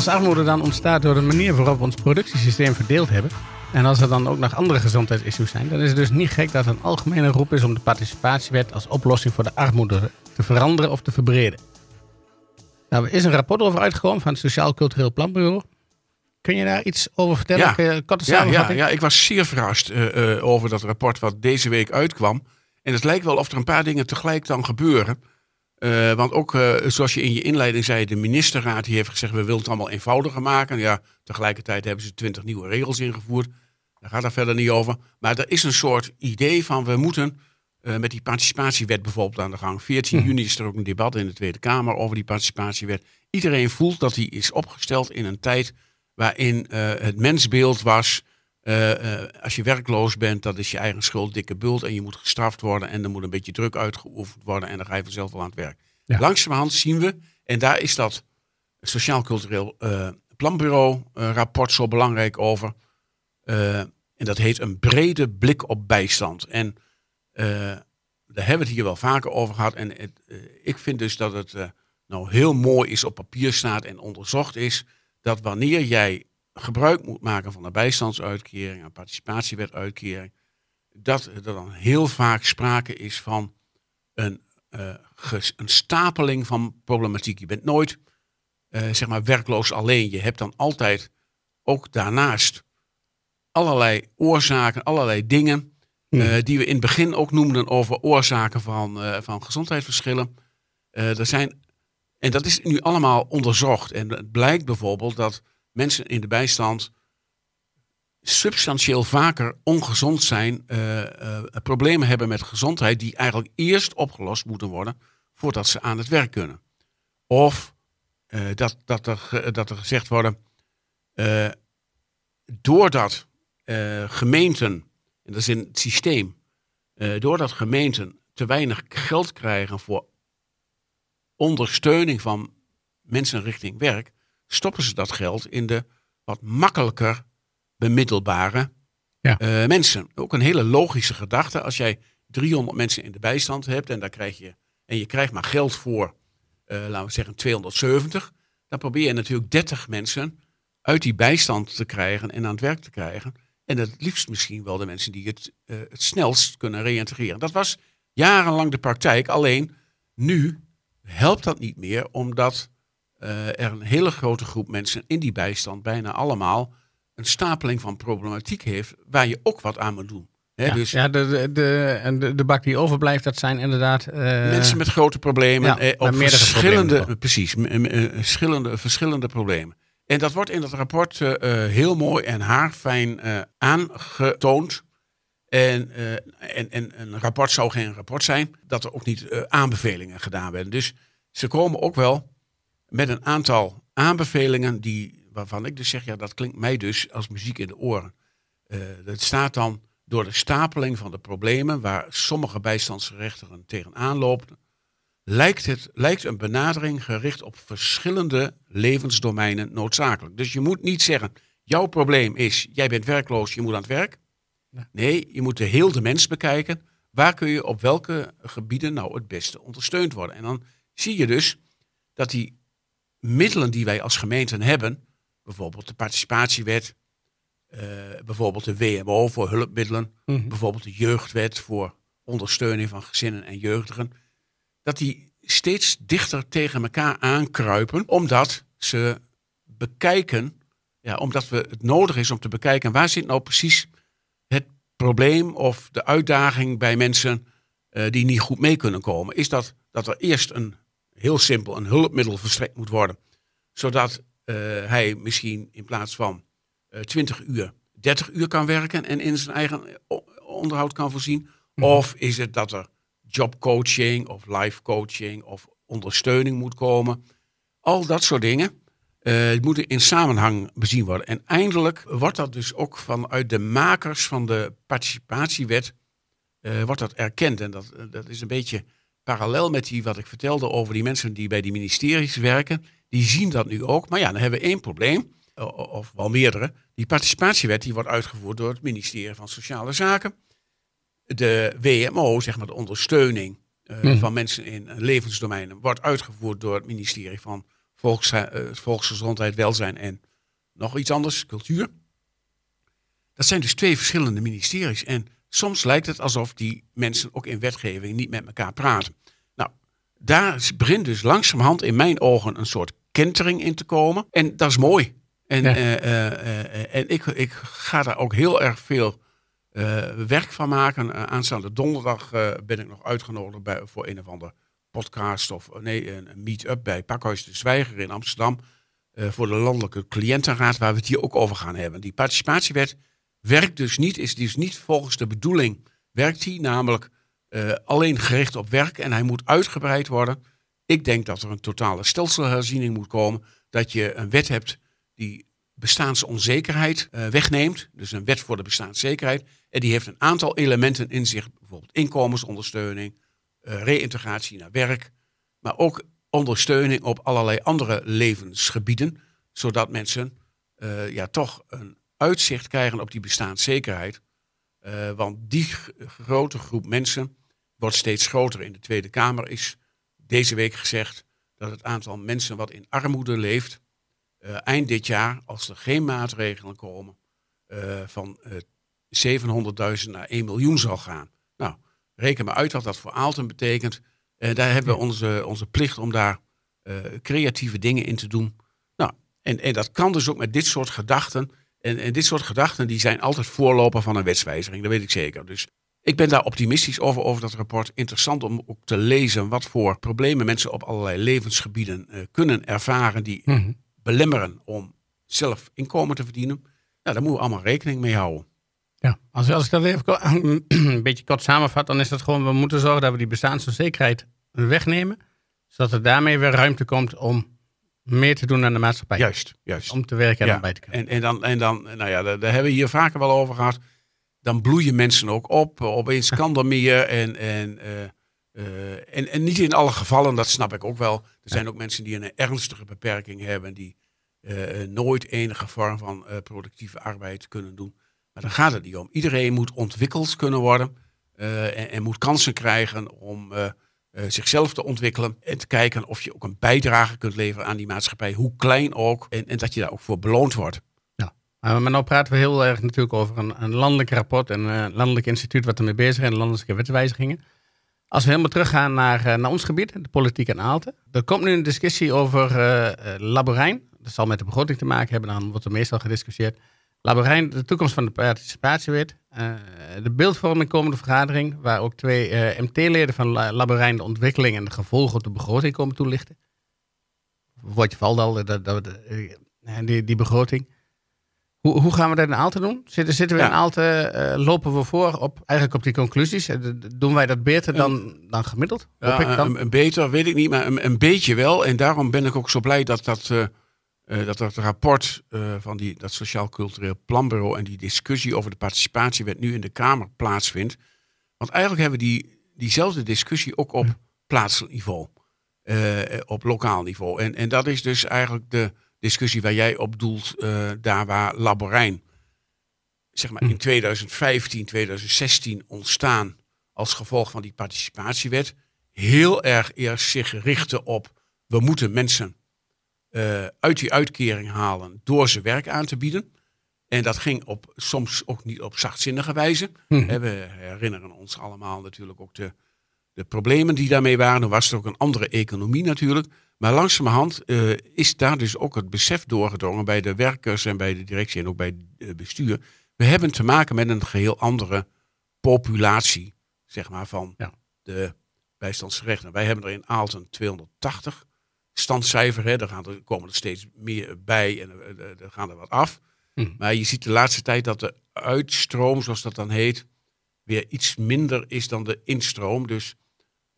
Als armoede dan ontstaat door de manier waarop we ons productiesysteem verdeeld hebben, en als er dan ook nog andere gezondheidsissues zijn, dan is het dus niet gek dat er een algemene roep is om de participatiewet als oplossing voor de armoede te veranderen of te verbreden. Nou, er is een rapport over uitgekomen van het Sociaal Cultureel Planbureau. Kun je daar iets over vertellen? Ja. Je korte Ja, ja, ik was zeer verrast eh, eh, over dat rapport wat deze week uitkwam. En het lijkt wel of er een paar dingen tegelijk dan gebeuren. Eh, want ook, eh, zoals je in je inleiding zei, de ministerraad die heeft gezegd... we willen het allemaal eenvoudiger maken. Ja, tegelijkertijd hebben ze twintig nieuwe regels ingevoerd. Daar gaat het verder niet over. Maar er is een soort idee van we moeten eh, met die participatiewet bijvoorbeeld aan de gang. 14 Hm. juni is er ook een debat in de Tweede Kamer over die participatiewet. Iedereen voelt dat die is opgesteld in een tijd waarin het mensbeeld was... eh, eh, als je werkloos bent, dat is je eigen schuld, dikke bult. En je moet gestraft worden en er moet een beetje druk uitgeoefend worden. En dan ga je vanzelf wel aan het werk. Ja. Langzamerhand zien we, en daar is dat Sociaal Cultureel eh, Planbureau eh, rapport zo belangrijk over. En dat heet een brede blik op bijstand. En daar hebben we het hier wel vaker over gehad. En het, ik vind dus dat het nou heel mooi is op papier staat en onderzocht is. Dat wanneer jij gebruik moet maken van een bijstandsuitkering, een participatiewetuitkering, dat er dan heel vaak sprake is van een, eh, een stapeling van problematiek. Je bent nooit eh, zeg maar werkloos alleen. Je hebt dan altijd ook daarnaast allerlei oorzaken, allerlei dingen. Hmm. eh, die we in het begin ook noemden over oorzaken van, van gezondheidsverschillen. Er zijn, en dat is nu allemaal onderzocht. En het blijkt bijvoorbeeld dat mensen in de bijstand substantieel vaker ongezond zijn, eh, eh, problemen hebben met gezondheid, die eigenlijk eerst opgelost moeten worden voordat ze aan het werk kunnen. Of eh, dat, dat, er, dat er gezegd worden, doordat gemeenten, en dat is in het systeem, doordat gemeenten te weinig geld krijgen voor ondersteuning van mensen richting werk, stoppen ze dat geld in de wat makkelijker bemiddelbare Ja. eh, mensen. Ook een hele logische gedachte. Als jij 300 mensen in de bijstand hebt en, daar krijg je, en je krijgt maar geld voor, eh, laten we zeggen 270, dan probeer je natuurlijk 30 mensen uit die bijstand te krijgen en aan het werk te krijgen. En het liefst misschien wel de mensen die het, eh, het snelst kunnen reïntegreren. Dat was jarenlang de praktijk. Alleen nu helpt dat niet meer, omdat er een hele grote groep mensen in die bijstand, bijna allemaal, een stapeling van problematiek heeft waar je ook wat aan moet doen. Hè, Ja, dus ja de, de, de, en de, bak die overblijft, dat zijn inderdaad... eh, mensen met grote problemen, ja, eh, op meerdere verschillende, problemen. precies, m- eh, verschillende, verschillende problemen. En dat wordt in dat rapport eh, eh, heel mooi en haarfijn eh, aangetoond. En, eh, en, en een rapport zou geen rapport zijn, dat er ook niet eh, aanbevelingen gedaan werden. Dus ze komen ook wel met een aantal aanbevelingen die, waarvan ik dus zeg, ja, dat klinkt mij dus als muziek in de oren. Eh, dat staat dan door de stapeling van de problemen waar sommige bijstandsgerechtigden tegenaan lopen, lijkt, het, lijkt een benadering gericht op verschillende levensdomeinen noodzakelijk. Dus je moet niet zeggen, jouw probleem is, jij bent werkloos, je moet aan het werk. Nee, je moet de heel de mens bekijken. Waar kun je op welke gebieden nou het beste ondersteund worden? En dan zie je dus dat die middelen die wij als gemeenten hebben, bijvoorbeeld de participatiewet, eh, bijvoorbeeld de WMO voor hulpmiddelen, mhm. bijvoorbeeld de jeugdwet voor ondersteuning van gezinnen en jeugdigen, dat die steeds dichter tegen elkaar aankruipen, omdat ze bekijken, ja, omdat we het nodig is om te bekijken waar zit nou precies het probleem of de uitdaging bij mensen eh, die niet goed mee kunnen komen. Is dat dat er eerst een heel simpel een hulpmiddel verstrekt moet worden, zodat eh, hij misschien in plaats van uh, 20 uur 30 uur kan werken en in zijn eigen onderhoud kan voorzien? Mhm. Of is het dat er jobcoaching of life coaching of ondersteuning moet komen? Al dat soort dingen uh, moeten in samenhang bezien worden. En eindelijk wordt dat dus ook vanuit de makers van de participatiewet wordt dat erkend. En dat, dat is een beetje parallel met die, wat ik vertelde over die mensen die bij die ministeries werken. Die zien dat nu ook. Maar ja, dan hebben we één probleem, of wel meerdere. Die participatiewet die wordt uitgevoerd door het ministerie van Sociale Zaken. De WMO, zeg maar de ondersteuning uh, van mensen in levensdomeinen, wordt uitgevoerd door het ministerie van volks, uh, Volksgezondheid, Welzijn en nog iets anders, cultuur. Dat zijn dus twee verschillende ministeries. En soms lijkt het alsof die mensen ook in wetgeving niet met elkaar praten. Daar begint dus langzamerhand in mijn ogen een soort kentering in te komen. En dat is mooi. En, uh, uh, en ik, ik ga daar ook heel erg veel werk van maken. aanstaande donderdag ben ik nog uitgenodigd bij, voor een of ander podcast of nee, een, meet-up bij Pakhuis de Zwijger in Amsterdam. voor de Landelijke Cliëntenraad, waar we het hier ook over gaan hebben. Die participatiewet werkt dus niet, is dus niet volgens de bedoeling, werkt die namelijk alleen gericht op werk en hij moet uitgebreid worden. Ik denk dat er een totale stelselherziening moet komen. Dat je een wet hebt die bestaansonzekerheid uh, wegneemt. Dus een wet voor de bestaanszekerheid. En die heeft een aantal elementen in zich. Bijvoorbeeld inkomensondersteuning, uh, reïntegratie naar werk. Maar ook ondersteuning op allerlei andere levensgebieden. Zodat mensen ja, toch een uitzicht krijgen op die bestaanszekerheid. want die grote groep mensen wordt steeds groter. In de Tweede Kamer is deze week gezegd dat het aantal mensen wat in armoede leeft uh, eind dit jaar, als er geen maatregelen komen, uh, van uh, eh, 700.000 naar 1 miljoen zal gaan. Nou, reken maar uit wat dat voor Aalten betekent. En daar hebben we onze, onze plicht om daar creatieve dingen in te doen. Nou, en, en dat kan dus ook met dit soort gedachten. En, en dit soort gedachten die zijn altijd voorloper van een wetswijziging, dat weet ik zeker. Dus ik ben daar optimistisch over, over dat rapport. Interessant om ook te lezen wat voor problemen mensen op allerlei levensgebieden kunnen ervaren die mm belemmeren om zelf inkomen te verdienen. Nou, daar moeten we allemaal rekening mee houden. Ja, als, als ik dat even <clears throat> een beetje kort samenvat, dan is dat gewoon, we moeten zorgen dat we die bestaansonzekerheid wegnemen. Zodat er daarmee weer ruimte komt om meer te doen aan de maatschappij. Juist, juist. Om te werken en ja. bij te kunnen. En, en, dan, en dan, nou ja, daar, daar, hebben we hier vaker wel over gehad. Dan bloeien mensen ook op. Opeens kan er meer. En, en uh, uh, en, en, niet in alle gevallen, dat snap ik ook wel. Er zijn ook mensen die een ernstige beperking hebben, die uh, nooit enige vorm van productieve arbeid kunnen doen. Maar daar gaat het niet om. Iedereen moet ontwikkeld kunnen worden en, en, moet kansen krijgen om zichzelf te ontwikkelen. En te kijken of je ook een bijdrage kunt leveren aan die maatschappij, hoe klein ook. En, en dat je daar ook voor beloond wordt. Maar nu praten we heel erg natuurlijk over een, een landelijk rapport en een landelijk instituut wat ermee bezig is en landelijke wetswijzigingen. Als we helemaal teruggaan naar, eh, naar ons gebied, de politiek en Aalten. Er komt nu een discussie over uh, Laborijn. Dat zal met de begroting te maken hebben, dan wordt er meestal gediscussieerd. Laborijn, de toekomst van de participatiewet. Uh, de beeldvorming komende vergadering, waar ook twee MT-leden van Laborijn de ontwikkeling en de gevolgen op de begroting komen toelichten. Wat je valt al, die, die begroting. Hoe, hoe gaan we dat in Aalten doen? Zitten, zitten we in Aalten, uh, lopen we voor op, eigenlijk op die conclusies? Eh, doen wij dat beter dan, dan gemiddeld? Ja, ik dan? Een, een, beter weet ik niet, maar een, een, beetje wel. En daarom ben ik ook zo blij dat dat, uh, dat, dat rapport van die, dat Sociaal Cultureel Planbureau en die discussie over de participatiewet nu in de Kamer plaatsvindt. Want eigenlijk hebben we die, diezelfde discussie ook op plaatselijk niveau, op lokaal niveau. En, en dat is dus eigenlijk de discussie waar jij op doelt, uh, daar waar Laborijn, zeg maar in 2015, hm. 2016 ontstaan als gevolg van die participatiewet, heel erg eerst zich richtte op, we moeten mensen uh, uit die uitkering halen door ze werk aan te bieden. En dat ging op, soms ook niet op zachtzinnige wijze. Hm. We herinneren ons allemaal natuurlijk ook de de problemen die daarmee waren. Dan was het ook een andere economie natuurlijk. Maar langzamerhand uh, is daar dus ook het besef doorgedrongen bij de werkers en bij de directie en ook bij het bestuur. We hebben te maken met een geheel andere populatie, zeg maar, van Ja. de bijstandsgerechten. Wij hebben er in Aalten 280 standcijfer. Hè. Daar gaan er, komen er steeds meer bij en er, er- gaan er wat af. Hm. Maar je ziet de laatste tijd dat de uitstroom, zoals dat dan heet, weer iets minder is dan de instroom. Dus eh, eh,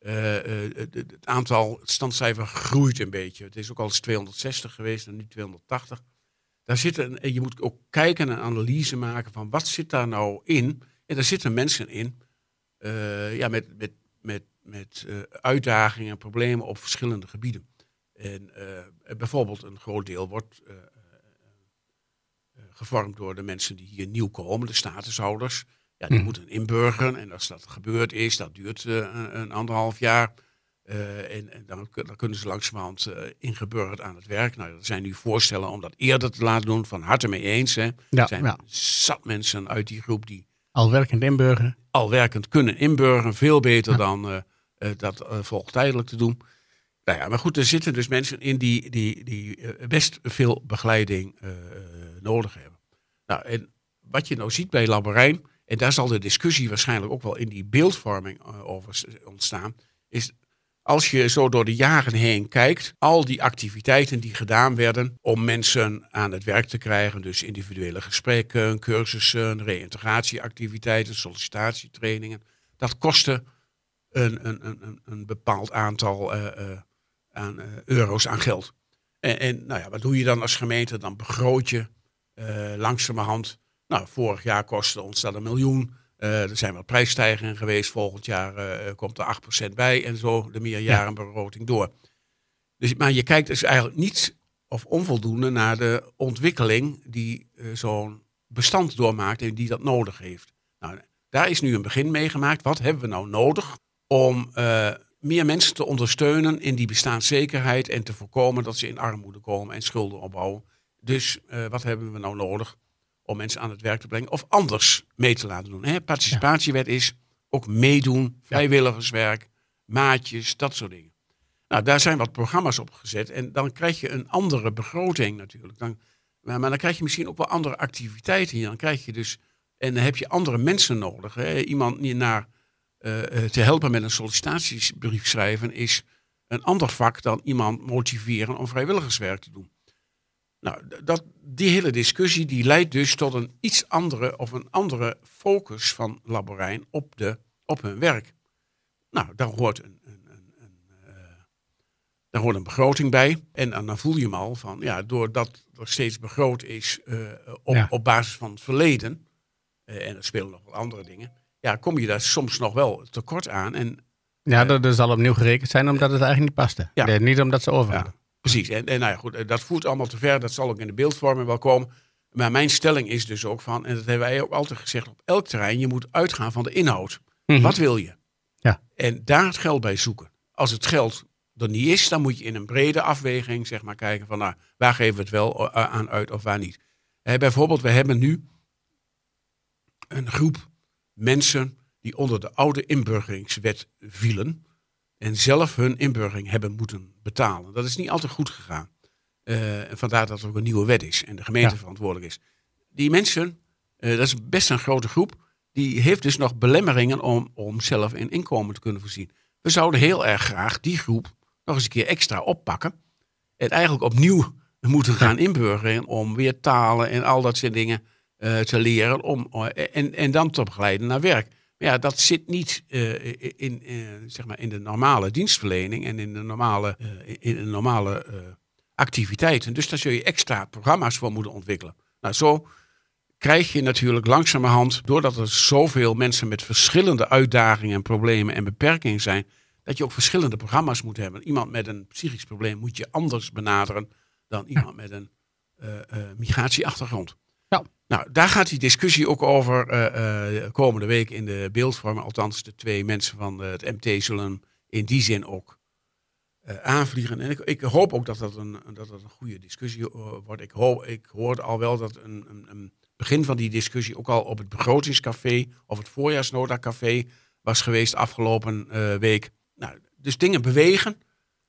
het, het aantal, het standcijfer groeit een beetje. Het is ook al eens 260 geweest en nu 280. Daar zit een, en je moet ook kijken en analyse maken van wat zit daar nou in. En daar zitten mensen in eh, ja, met, met, met, met eh, uitdagingen en problemen op verschillende gebieden. En eh, bijvoorbeeld een groot deel wordt eh, eh, eh, gevormd door de mensen die hier nieuw komen, de statushouders. Ja, die Mhm. moeten inburgeren. En als dat gebeurd is, dat duurt eh, een, een anderhalf jaar. Eh, en en dan, dan kunnen ze langzamerhand eh ingeburgerd aan het werk. Nou, er zijn nu voorstellen om dat eerder te laten doen. Van harte mee eens. Hè. Ja, er zijn ja. zat mensen uit die groep die Al werkend inburgeren. al werkend kunnen inburgeren. Veel beter Ja. dan dat volgtijdelijk te doen. Nou ja, maar goed, er zitten dus mensen in die, die, die best veel begeleiding nodig hebben. Nou, en wat je nou ziet bij Laborijn, en daar zal de discussie waarschijnlijk ook wel in die beeldvorming eh, over ontstaan, is als je zo door de jaren heen kijkt, al die activiteiten die gedaan werden om mensen aan het werk te krijgen, dus individuele gesprekken, cursussen, reïntegratieactiviteiten, sollicitatietrainingen, dat kostte een, een, een, een- bepaald aantal eh, eh, aan, euro's aan geld. En, en nou ja, wat doe je dan als gemeente? Dan begroot je langzamerhand. Nou, vorig jaar kostte ons dat een miljoen. Eh, er zijn wat prijsstijgingen geweest. Volgend jaar eh, komt er 8% bij en zo de meerjarenbegroting door. Dus, maar je kijkt dus eigenlijk niet of onvoldoende naar de ontwikkeling die eh, zo'n bestand doormaakt en die dat nodig heeft. Nou, daar is nu een begin mee gemaakt. Wat hebben we nou nodig om eh, meer mensen te ondersteunen in die bestaanszekerheid en te voorkomen dat ze in armoede komen en schulden opbouwen? Dus eh, wat hebben we nou nodig om mensen aan het werk te brengen of anders mee te laten doen? Hè? Participatiewet is ook meedoen, vrijwilligerswerk, maatjes, dat soort dingen. Nou, daar zijn wat programma's op gezet en dan krijg je een andere begroting natuurlijk. Dan, maar, maar dan krijg je misschien ook wel andere activiteiten hier. Dan krijg je dus, en dan heb je andere mensen nodig. Hè? Iemand die naar, eh, eh, te helpen met een sollicitatiebrief schrijven is een ander vak dan iemand motiveren om vrijwilligerswerk te doen. Nou, dat, die hele discussie die leidt dus tot een iets andere of een andere focus van Laborijn op, de, op hun werk. Nou, daar hoort een, een, een, een, eh, daar hoort een begroting bij. En dan, dan voel je hem al van, ja, doordat er steeds begroot is eh, op, Ja. op basis van het verleden, eh, en er spelen nog wel andere dingen, ja, kom je daar soms nog wel tekort aan. En Ja, dat, dat zal opnieuw gerekend zijn omdat het eigenlijk niet paste. Ja. Nee, niet omdat ze over hadden. Precies, en, en nou ja, goed, eh, dat voert allemaal te ver. Dat zal ook in de beeldvorming wel komen. Maar mijn stelling is dus ook van, en dat hebben wij ook altijd gezegd op elk terrein, je moet uitgaan van de inhoud. Mhm. Wat wil je? Ja. En daar het geld bij zoeken. Als het geld er niet is, dan moet je in een brede afweging zeg maar, kijken van nou, waar geven we het wel eh, aan uit of waar niet. Eh, bijvoorbeeld, we hebben nu een groep mensen die onder de oude inburgeringswet vielen en zelf hun inburgering hebben moeten betalen. Dat is niet altijd goed gegaan. Eh, en vandaar dat er ook een nieuwe wet is en de gemeente Ja. verantwoordelijk is. Die mensen, eh, dat is best een grote groep, die heeft dus nog belemmeringen om, om zelf in inkomen te kunnen voorzien. We zouden heel erg graag die groep nog eens een keer extra oppakken. En eigenlijk opnieuw moeten gaan inburgeren om weer talen en al dat soort dingen eh, te leren. Om, en, en dan te begeleiden naar werk. Maar ja, dat zit niet eh, in, eh, zeg maar in de normale dienstverlening en in de normale, eh, in de normale activiteiten. Dus daar zul je extra programma's voor moeten ontwikkelen. Nou, zo krijg je natuurlijk langzamerhand, doordat er zoveel mensen met verschillende uitdagingen en problemen en beperkingen zijn, dat je ook verschillende programma's moet hebben. Iemand met een psychisch probleem moet je anders benaderen dan iemand met een migratieachtergrond. Nou, daar gaat die discussie ook over eh, eh, komende week in de beeldvorming. Althans, de twee mensen van eh, het MT zullen in die zin ook aanvliegen. En ik, ik hoop ook dat dat een, dat dat een goede discussie wordt. Ik, hoop, ik hoorde al wel dat een, een, een begin van die discussie ook al op het begrotingscafé of het voorjaarsnotacafé was geweest afgelopen week. Nou, dus dingen bewegen.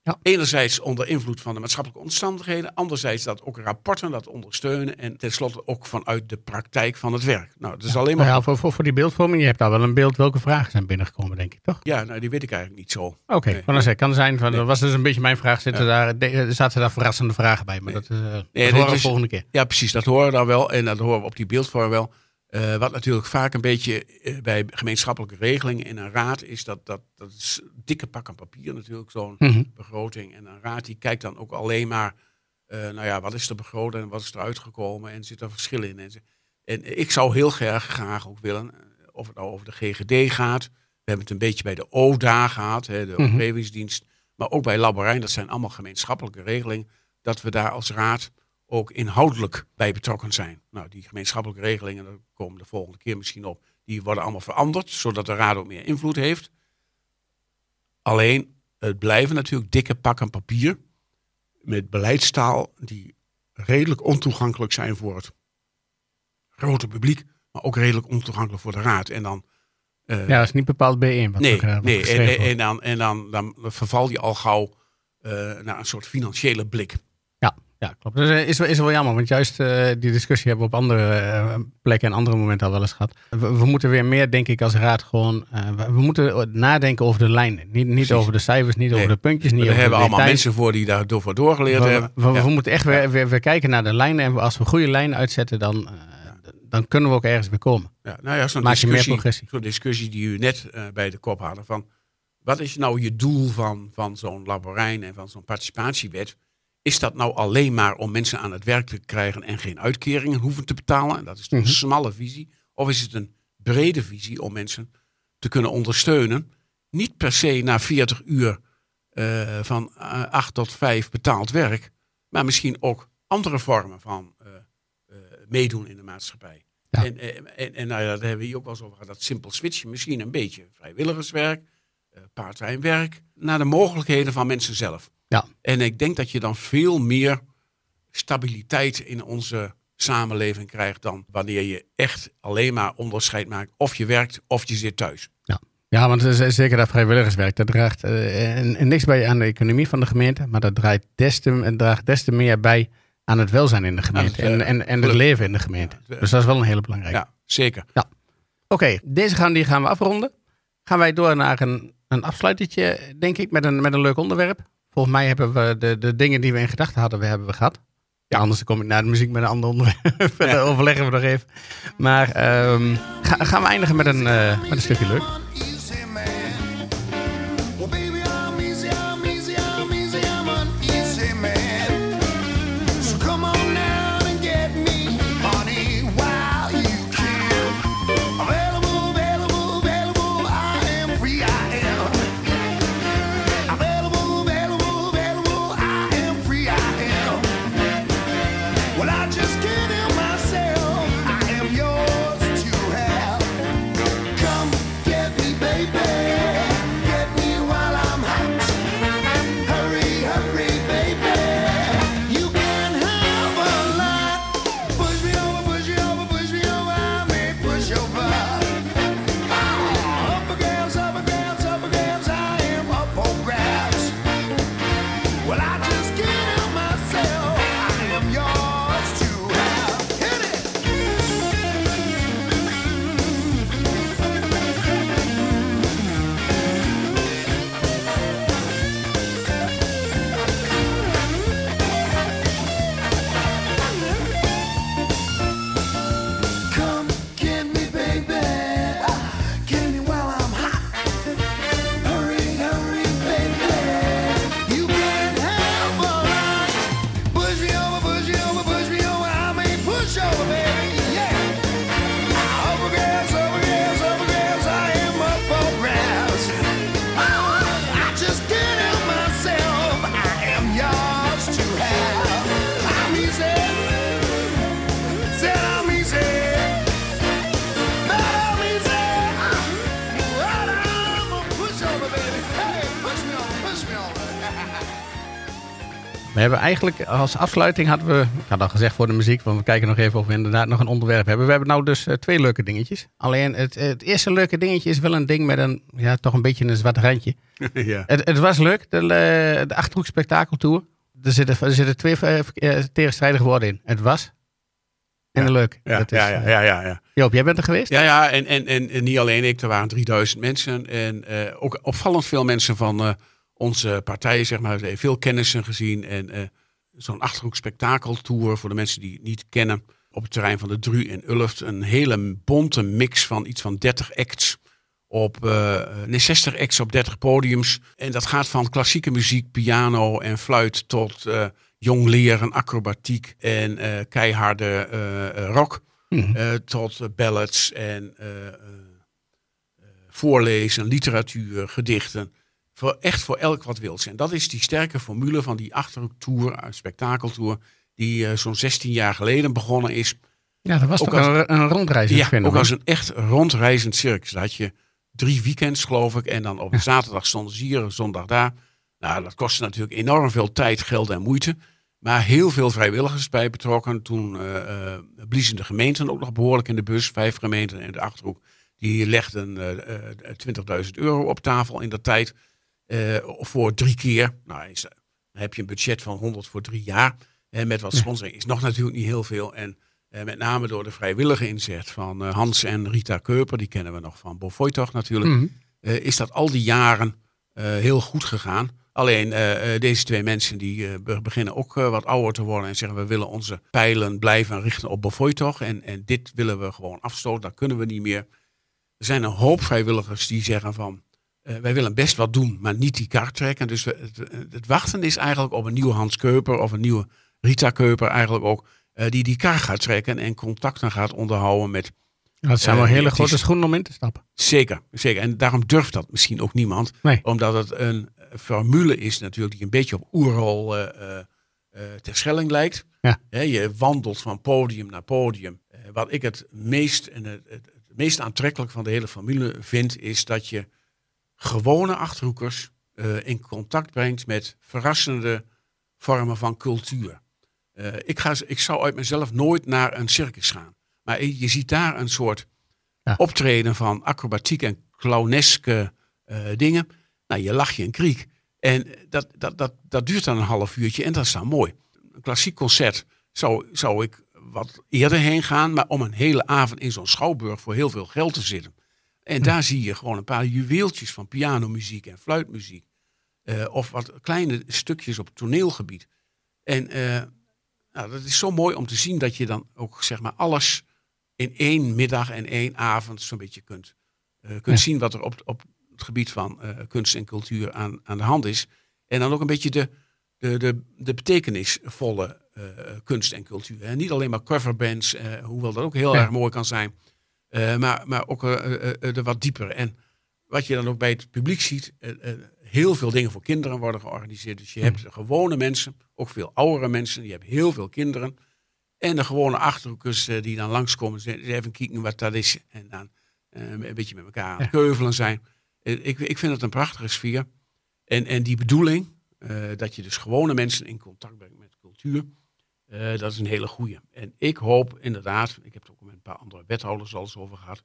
Ja. Enerzijds onder invloed van de maatschappelijke omstandigheden. Anderzijds dat ook rapporten dat ondersteunen. En tenslotte ook vanuit de praktijk van het werk. Nou, dat is alleen maar... Nou ja, voor, voor, voor die beeldvorming, je hebt daar wel een beeld welke vragen zijn binnengekomen, denk ik, toch? Ja, nou, die weet ik eigenlijk niet zo. Oké, Nee. kan, kan zijn. Van, Nee. Dat was dus een beetje mijn vraag. Zitten daar, de- er zaten daar verrassende vragen bij, maar dat, is, eh, dat horen we is- volgende keer. Ja, precies. Dat horen we dan wel. En dat horen we op die beeldvorm wel. Eh, wat natuurlijk vaak een beetje eh, bij gemeenschappelijke regelingen in een raad is dat, dat, dat is dikke pak aan papier natuurlijk, zo'n Mhm. begroting. En een raad die kijkt dan ook alleen maar, eh, nou ja, wat is er begroot en wat is er uitgekomen en zit er verschil in. En, en ik zou heel graag, graag ook willen, of het nou over de GGD gaat. We hebben het een beetje bij de ODA gehad, hè, de Mhm. omgevingsdienst. Maar ook bij Laborijn, dat zijn allemaal gemeenschappelijke regelingen. Dat we daar als raad ook inhoudelijk bij betrokken zijn. Nou, die gemeenschappelijke regelingen, daar komen de volgende keer misschien op, die worden allemaal veranderd, zodat de raad ook meer invloed heeft. Alleen, het blijven natuurlijk dikke pakken papier met beleidstaal die redelijk ontoegankelijk zijn voor het grote publiek, maar ook redelijk ontoegankelijk voor de raad. En dan, eh, Ja, dat is niet bepaald B1. Wat nee, eh, wat nee. En, en dan, en dan, dan verval je al gauw eh, naar een soort financiële blik. Ja, klopt. Dat is, is, wel- jammer, want juist eh, die discussie hebben we op andere eh, plekken en andere momenten al wel eens gehad. We, we moeten weer meer, denk ik, als raad gewoon. eh, we, we moeten nadenken over de lijnen. Niet, niet over de cijfers, niet Nee. over de puntjes, niet over hebben de we allemaal mensen voor die daar door voor doorgeleerd We, hebben. we, we Ja. moeten echt weer, weer, weer kijken naar de lijnen. En als we goede lijnen uitzetten, dan, dan kunnen we ook ergens weer komen. Ja, nou ja, zo'n discussie, progressie. zo'n discussie die u net bij de kop hadden van wat is nou je doel van, van zo'n laborijn en van zo'n participatiewet? Is dat nou alleen maar om mensen aan het werk te krijgen en geen uitkeringen hoeven te betalen? En dat is een Mhm. smalle visie. Of is het een brede visie om mensen te kunnen ondersteunen? Niet per se na 40 uur eh, van eh 8 tot 5 betaald werk, maar misschien ook andere vormen van eh, meedoen in de maatschappij. Ja. En, en, en nou ja, daar hebben we hier ook wel eens over gehad. Dat simpel switchen, misschien een beetje vrijwilligerswerk, part-time werk, naar de mogelijkheden van mensen zelf. Ja. En ik denk dat je dan veel meer stabiliteit in onze samenleving krijgt dan wanneer je echt alleen maar onderscheid maakt of je werkt of je zit thuis. Ja, want het is zeker dat vrijwilligerswerk, dat draagt eh, en, en niks bij aan de economie van de gemeente, maar dat draait des te, het draagt des te meer bij aan het welzijn in de gemeente en, eh, en, en het leven in de gemeente. Ja, het- Dus dat is wel een hele belangrijke. Ja, zeker. Oké, deze gaan, die gaan we afronden. Gaan wij door naar een, een afsluitertje, denk ik, met een, met een leuk onderwerp. Volgens mij hebben we de, de dingen die we in gedachten hadden, we hebben we gehad. Ja. Anders kom ik naar de muziek met een ander onderwerp. Ja. <laughs> overleggen we nog even. Maar ehm, ga- gaan we eindigen met een, eh, met een stukje leuk. Hebben eigenlijk als afsluiting hadden we, ik had al gezegd voor de muziek, want we kijken nog even of we inderdaad nog een onderwerp hebben. We hebben nou dus eh, twee leuke dingetjes. Alleen het, het eerste leuke dingetje is wel een ding met een, ja, toch een beetje een zwart randje. <laughs> ja. Het, het was leuk, de, eh, de Achterhoek Spektakeltour. Er zitten, er zitten twee eh, tegenstrijdige woorden in. Het was en Ja. leuk. Ja, Dat is, ja, ja, ja, ja. Joop, jij bent er geweest? Ja, ja en, en, en, en niet alleen ik, er waren 3000 mensen. En ook opvallend veel mensen van onze partij, zeg maar. Hebben Veel kennissen gezien. En eh, zo'n Achterhoek spektakeltour, voor de mensen die het niet kennen. Op het terrein van de Dru in Ulft. Een hele bonte mix van iets van 30 acts. Op eh, nee, 60 acts op 30 podiums. En dat gaat van klassieke muziek, piano en fluit tot eh jong leren, acrobatiek en eh, keiharde eh, eh, rock. Mhm. Eh, tot eh, ballads en eh, eh, eh, voorlezen, literatuur, gedichten. Voor, echt voor elk wat wils. En dat is die sterke formule van die Achterhoek-tour, eh, spektakeltour, die eh, zo'n 16 jaar geleden begonnen is. Ja, dat was Ook toch als- een, een rondreizend Ja, ook als een echt rondreizend circus. Dat had je drie weekends, geloof ik. En dan op zaterdag stonden ze hier, zondag daar. Nou, dat kostte natuurlijk enorm veel tijd, geld en moeite. Maar heel veel vrijwilligers bij betrokken. Toen eh, eh, bliezen de gemeenten ook nog behoorlijk in de bus. Vijf gemeenten in de Achterhoek. Die legden eh, 20.000 euro op tafel in dat tijd. Eh, voor drie keer. Nou, is, dan heb je een budget van 100 voor drie jaar. En met wat sponsoring is nog natuurlijk niet heel veel. En eh, met name door de vrijwillige inzet van eh, Hans en Rita Keuper. Die kennen we nog van Bofoitocht natuurlijk Mhm. eh, is dat al die jaren eh, heel goed gegaan. Alleen eh, eh, deze twee mensen die eh, be- beginnen ook eh, wat ouder te worden en zeggen we willen onze pijlen blijven richten op Bofoitocht. En, en dit willen we gewoon afstoten, dat kunnen we niet meer. Er zijn een hoop vrijwilligers die zeggen van eh, wij willen best wat doen, maar niet die kaart trekken. Dus we, het, het wachten is eigenlijk op een nieuwe Hans Keuper of een nieuwe Rita Keuper eigenlijk ook. eh, die die kaart gaat trekken en contacten gaat onderhouden met Dat zijn Eh, wel hele grote schoenen om in te stappen. Zeker, zeker. En daarom durft dat misschien ook niemand. Nee. Omdat het een formule is natuurlijk die een beetje op oerrol ter Schelling lijkt. Ja. Je wandelt van podium naar podium. Wat ik het meest, en het meest aantrekkelijk van de hele formule vind, is dat je gewone achterhoekers eh, in contact brengt met verrassende vormen van cultuur. Eh, ik, ga, ik zou uit mezelf nooit naar een circus gaan. Maar je ziet daar een soort Ja. optreden van acrobatiek en clowneske eh, dingen. Nou, je lach je een kriek. En dat, dat, dat, dat duurt dan een half uurtje en dat is dan mooi. Een klassiek concert zou, zou ik wat eerder heen gaan, maar om een hele avond in zo'n schouwburg voor heel veel geld te zitten. En daar zie je gewoon een paar juweeltjes van pianomuziek en fluitmuziek. Eh, of wat kleine stukjes op toneelgebied. En eh, nou, dat is zo mooi om te zien dat je dan ook zeg maar alles in één middag en één avond zo'n beetje kunt, eh, kunt Ja. zien wat er op, op het gebied van kunst en cultuur aan, aan de hand is. En dan ook een beetje de, de, de, de betekenisvolle kunst en cultuur. En niet alleen maar coverbands, hoewel dat ook heel Ja. erg mooi kan zijn. Eh, maar, maar ook eh, eh, de wat dieper. En wat je dan ook bij het publiek ziet, heel veel dingen voor kinderen worden georganiseerd. Dus je Hmm. hebt gewone mensen, ook veel oudere mensen, je hebt heel veel kinderen. En de gewone achterhoekers die dan langskomen, ze ze even kijken wat dat is. En dan een beetje met elkaar aan het keuvelen zijn. Ik, ik vind het een prachtige sfeer. En, en die bedoeling, dat je dus gewone mensen in contact brengt met cultuur, eh, dat is een hele goeie. En ik hoop inderdaad, ik heb het ook met een paar andere wethouders al eens over gehad.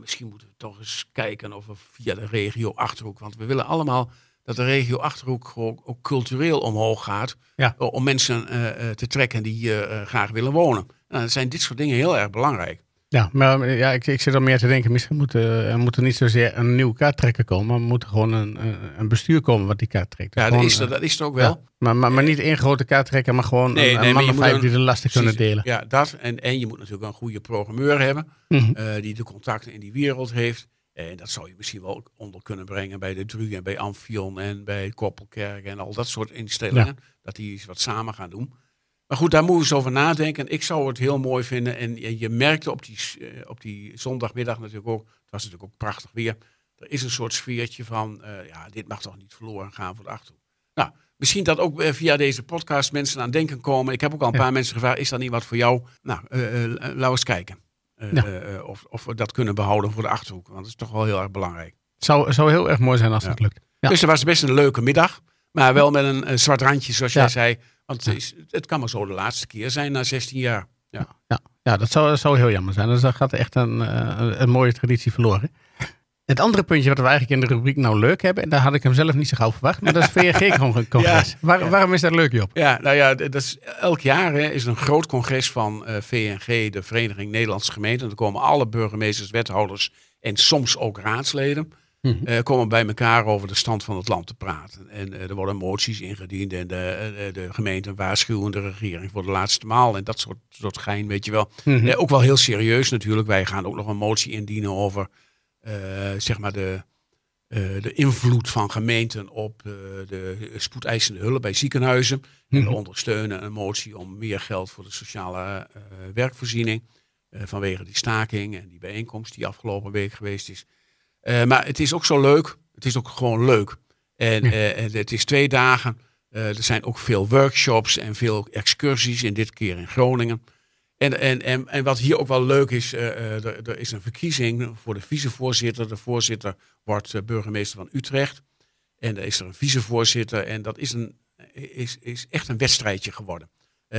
Misschien moeten we toch eens kijken of we via de regio Achterhoek, want we willen allemaal dat de regio Achterhoek ook cultureel omhoog gaat. Ja. eh, Om mensen eh, te trekken die hier eh, graag willen wonen. En dan zijn dit soort dingen heel erg belangrijk. Ja, maar ja, ik, ik zit er meer te denken, misschien moet, eh, er moet er niet zozeer een nieuwe kaarttrekker komen, maar er moet gewoon een, een, bestuur komen wat die kaart trekt. Dus Ja, dat is, er, eh, dat is er ook wel. ja. maar, maar, maar niet één grote kaarttrekker, maar gewoon Nee, een, nee, een man of vijf die de lasten kunnen delen. Ja, dat. En, en je moet natuurlijk een goede programmeur hebben. Mhm. eh, die de contacten in die wereld heeft. En dat zou je misschien wel ook onder kunnen brengen bij de Dru en bij Amphion en bij Koppelkerk en al dat soort instellingen. Dat die eens wat samen gaan doen. Maar goed, daar moeten we eens over nadenken. Ik zou het heel mooi vinden. En je, merkte op die, eh, op die zondagmiddag natuurlijk ook, het was natuurlijk ook prachtig weer. Er is een soort sfeertje van, eh, ja, dit mag toch niet verloren gaan voor de Achterhoek. Nou, misschien dat ook eh, via deze podcast mensen aan denken komen. Ik heb ook al een Ja. paar mensen gevraagd, is dat niet wat voor jou? Nou, laten we eens kijken. Ja. of, of we dat kunnen behouden voor de Achterhoek. Want dat is toch wel heel erg belangrijk. Het zou, zou heel erg mooi zijn als Ja. dat lukt. Dus het was best een leuke middag. Maar wel met een, zwart randje, zoals jij zei. Want het, is, het kan maar zo de laatste keer zijn na 16 jaar. Ja. Ja, ja dat, zou, dat zou heel jammer zijn. Dus dan gaat echt een, eh, een, mooie traditie verloren. Het andere puntje wat we eigenlijk in de rubriek nou leuk hebben, en daar had ik hem zelf niet zo gauw verwacht, maar dat is VNG-congres. <laughs> Ja. Waar, Waarom is dat leuk, Job? Ja, nou ja, dat is, elk jaar hè, is er een groot congres van eh, VNG, de Vereniging Nederlandse Gemeenten. Er komen alle burgemeesters, wethouders en soms ook raadsleden. Mhm. eh, komen bij elkaar over de stand van het land te praten. En eh, er worden moties ingediend en de, eh, de gemeenten waarschuwen de regering voor de laatste maal. En dat soort, soort gein, weet je wel. Mhm. Ook wel heel serieus natuurlijk. Wij gaan ook nog een motie indienen over zeg maar de, de invloed van gemeenten op de spoedeisende hulp bij ziekenhuizen. En Mhm. we ondersteunen een motie om meer geld voor de sociale werkvoorziening. vanwege die staking en die bijeenkomst die afgelopen week geweest is. Eh, maar het is ook zo leuk. Het is ook gewoon leuk. En, Ja. eh, het is twee dagen. Eh, er zijn ook veel workshops en veel excursies. En dit keer in Groningen. En, en, en, en wat hier ook wel leuk is, er, er is een verkiezing voor de vicevoorzitter. De voorzitter wordt burgemeester van Utrecht. En er is er een vicevoorzitter. En dat is, een, is, is echt een wedstrijdje geworden.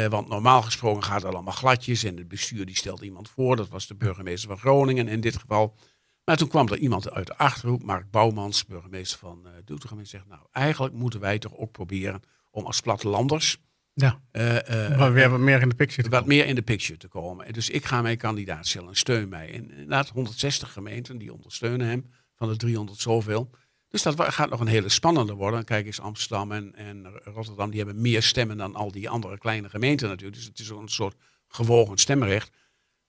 Want normaal gesproken gaat het allemaal gladjes. En het bestuur die stelt iemand voor. Dat was de burgemeester van Groningen in dit geval. Maar toen kwam er iemand uit de Achterhoek, Mark Bouwmans, burgemeester van eh Doetinchem. En zegt, nou eigenlijk moeten wij toch ook proberen om als plattelanders Ja, eh, eh, weer wat meer in de picture. te wat komen. meer in de picture te komen. En dus ik ga mijn kandidaat stellen en steun mij. En inderdaad 160 gemeenten die ondersteunen hem van de 300 zoveel. Dus dat gaat nog een hele spannende worden. Kijk eens, Amsterdam en, en Rotterdam, die hebben meer stemmen dan al die andere kleine gemeenten natuurlijk. Dus het is een soort gewogen stemrecht.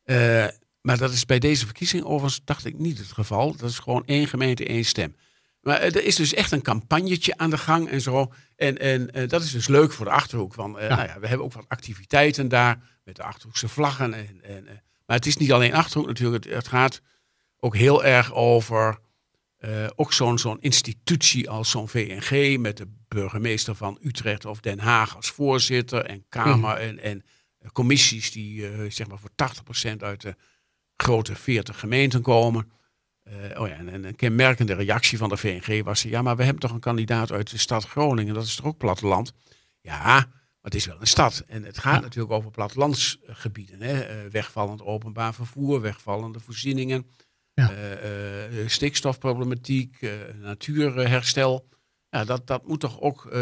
Eh, maar dat is bij deze verkiezing overigens, dacht ik, niet het geval. Dat is gewoon één gemeente, één stem. Maar eh, er is dus echt een campagnetje aan de gang en zo. En, en eh, dat is dus leuk voor de Achterhoek. Want eh, Ja. Nou ja, we hebben ook wat activiteiten daar met de Achterhoekse vlaggen. En, en, maar het is niet alleen Achterhoek natuurlijk. Het, het gaat ook heel erg over ook zo'n zo'n institutie als zo'n VNG met de burgemeester van Utrecht of Den Haag als voorzitter en Kamer en, en commissies die zeg maar voor 80% uit de grote 40 gemeenten komen. Eh, oh ja, en, en een kenmerkende reactie van de VNG was: ja, maar we hebben toch een kandidaat uit de stad Groningen, dat is toch ook platteland? Ja, maar het is wel een stad. En het gaat Ja. natuurlijk over plattelandsgebieden. Hè? Eh, wegvallend openbaar vervoer, wegvallende voorzieningen, Ja. eh, stikstofproblematiek, natuurherstel. Ja, dat, dat moet toch ook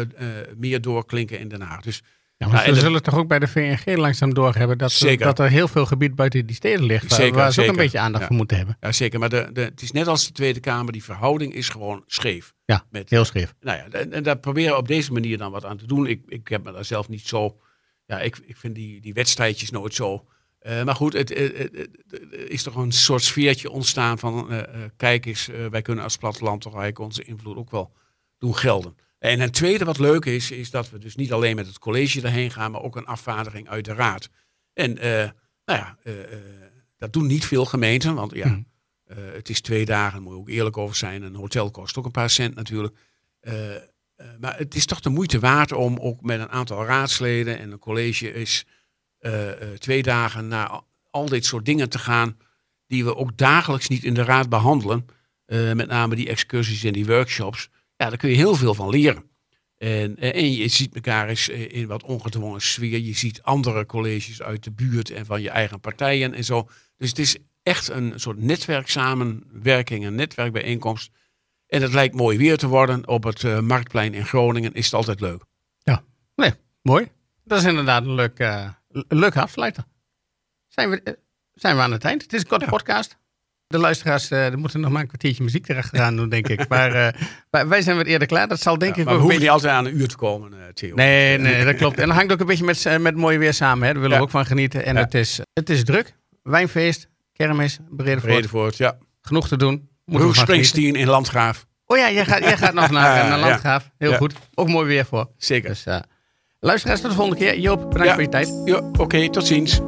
meer doorklinken in Den Haag. Dus Ja, maar Nou, de- zullen toch ook bij de VNG langzaam doorhebben dat, er- Zeker. dat er heel veel gebied buiten die steden ligt. Waar, Zeker, waar ze ook een beetje aandacht Ja. voor moeten hebben. ja, zeker. Maar de, de, het is net als de Tweede Kamer, die verhouding is gewoon scheef. Ja, Met, heel scheef. Nou ja, en, en daar proberen we op deze manier dan wat aan te doen. Ik, ik heb me daar zelf niet zo. Ja, ik, ik vind die, die wedstrijdjes nooit zo. Eh, maar goed, het, het- het- het- er is toch een soort sfeertje ontstaan van. eh, eh, kijk eens, wij kunnen als platteland toch eigenlijk onze invloed ook wel doen gelden. En een tweede wat leuk is, is dat we dus niet alleen met het college erheen gaan, maar ook een afvaardiging uit de raad. En eh, nou ja, eh, eh, dat doen niet veel gemeenten, want ja, eh, het is twee dagen, daar moet je ook eerlijk over zijn. Een hotel kost ook een paar cent natuurlijk. Maar het is toch de moeite waard om ook met een aantal raadsleden en een college is twee dagen naar al- dit soort dingen te gaan die we ook dagelijks niet in de raad behandelen. Eh, met name die excursies en die workshops. Ja, daar kun je heel veel van leren. En, eh, en je ziet elkaar eens eh, in wat ongedwongen sfeer. Je ziet andere colleges uit de buurt en van je eigen partijen en zo. Dus het is echt een soort netwerksamenwerking, een netwerkbijeenkomst. En het lijkt mooi weer te worden. Op het eh, Marktplein in Groningen is het altijd leuk. Nee, mooi. Dat is inderdaad een leuk, eh, een leuke afsluiter. Zijn we, zijn we aan het eind? Het is een korte podcast. De luisteraars er moeten nog maar een kwartiertje muziek erachteraan doen, <laughs> denk ik. Maar eh, wij- wij zijn wat eerder klaar. Dat zal denk Ja, ik maar we hoeven beetje... niet altijd aan een uur te komen, eh, Theo. Nee, nee, dat klopt. En dat hangt ook een beetje met, met mooi weer samen. Hè. Daar willen we ook van genieten. En Ja. het, is, het is druk. Wijnfeest, kermis, Bredevoort. Bredevoort, ja. Genoeg te doen. Bruce genieten. Springsteen in Landgraaf. Oh ja, jij gaat, jij gaat nog <laughs> naar, naar. Landgraaf. Heel goed. Ook mooi weer voor. Zeker. Dus, luisteraars, tot de volgende keer. Joop, bedankt voor je tijd. Ja, Oké, tot ziens.